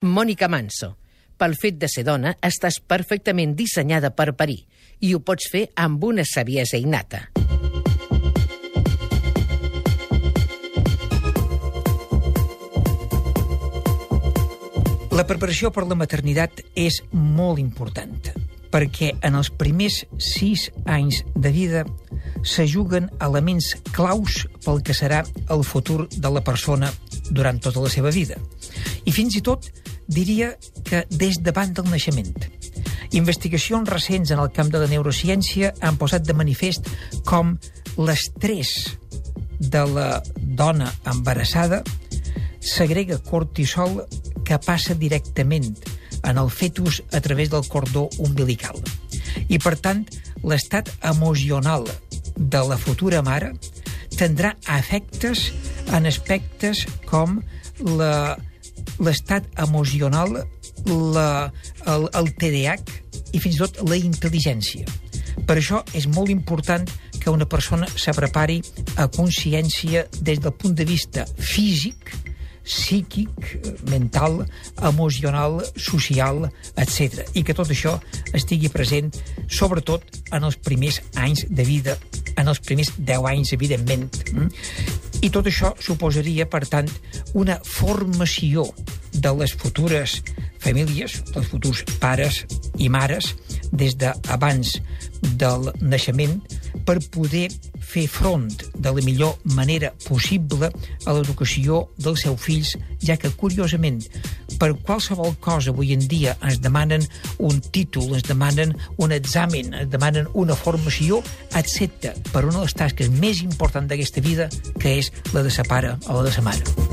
Mònica Manso. Pel fet de ser dona, estàs perfectament dissenyada per parir i ho pots fer amb una saviesa innata. La preparació per la maternitat és molt important perquè en els primers sis anys de vida se juguen elements claus pel que serà el futur de la persona durant tota la seva vida. I fins i tot diria que des davant del naixement. Investigacions recents en el camp de la neurociència han posat de manifest com l'estrès de la dona embarassada segrega cortisol que passa directament en el fetus a través del cordó umbilical. I, per tant, l'estat emocional de la futura mare tindrà efectes en aspectes com l'estat emocional, la, el, el TDAH i fins i tot la intel·ligència. Per això és molt important que una persona se prepari a consciència des del punt de vista físic, psíquic, mental, emocional, social, etc. I que tot això estigui present, sobretot en els primers anys de vida, en els primers 10 anys, evidentment. I tot això suposaria, per tant, una formació de les futures famílies, dels futurs pares i mares, des d'abans del naixement, per poder fer front de la millor manera possible a l'educació dels seus fills, ja que, curiosament, per qualsevol cosa avui en dia ens demanen un títol, ens demanen un examen, ens demanen una formació, excepte per una de les tasques més importants d'aquesta vida, que és la de sa pare o la de sa mare.